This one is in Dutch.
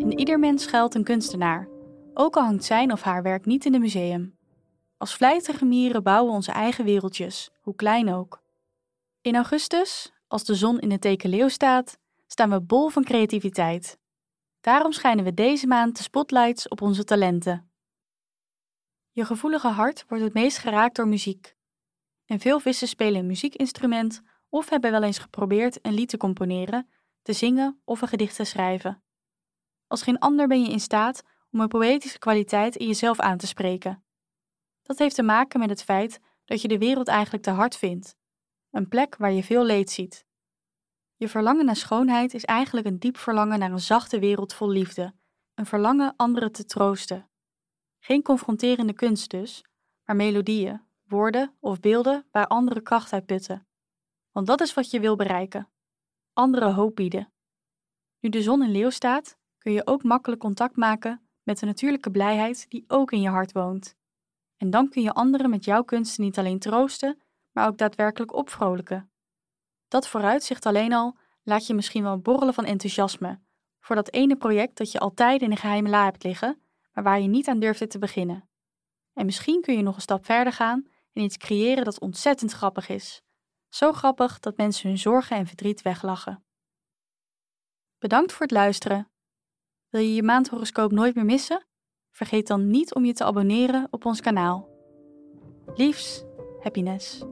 In ieder mens schuilt een kunstenaar, ook al hangt zijn of haar werk niet in een museum. Als vlijtige mieren bouwen we onze eigen wereldjes, hoe klein ook. In augustus, als de zon in het teken leeuw staat, staan we bol van creativiteit. Daarom schijnen we deze maand de spotlights op onze talenten. Je gevoelige hart wordt het meest geraakt door muziek. En veel vissen spelen een muziekinstrument of hebben wel eens geprobeerd een lied te componeren, te zingen of een gedicht te schrijven. Als geen ander ben je in staat om een poëtische kwaliteit in jezelf aan te spreken. Dat heeft te maken met het feit dat je de wereld eigenlijk te hard vindt, een plek waar je veel leed ziet. Je verlangen naar schoonheid is eigenlijk een diep verlangen naar een zachte wereld vol liefde, een verlangen anderen te troosten. Geen confronterende kunst dus, maar melodieën, woorden of beelden waar anderen kracht uit putten. Want dat is wat je wil bereiken: anderen hoop bieden. Nu de zon in leeuw staat, kun je ook makkelijk contact maken met de natuurlijke blijheid die ook in je hart woont. En dan kun je anderen met jouw kunsten niet alleen troosten, maar ook daadwerkelijk opvrolijken. Dat vooruitzicht alleen al laat je misschien wel borrelen van enthousiasme voor dat ene project dat je altijd in een geheime la hebt liggen, maar waar je niet aan durfde te beginnen. En misschien kun je nog een stap verder gaan en iets creëren dat ontzettend grappig is. Zo grappig dat mensen hun zorgen en verdriet weglachen. Bedankt voor het luisteren. Wil je je maandhoroscoop nooit meer missen? Vergeet dan niet om je te abonneren op ons kanaal. Liefs, happiness.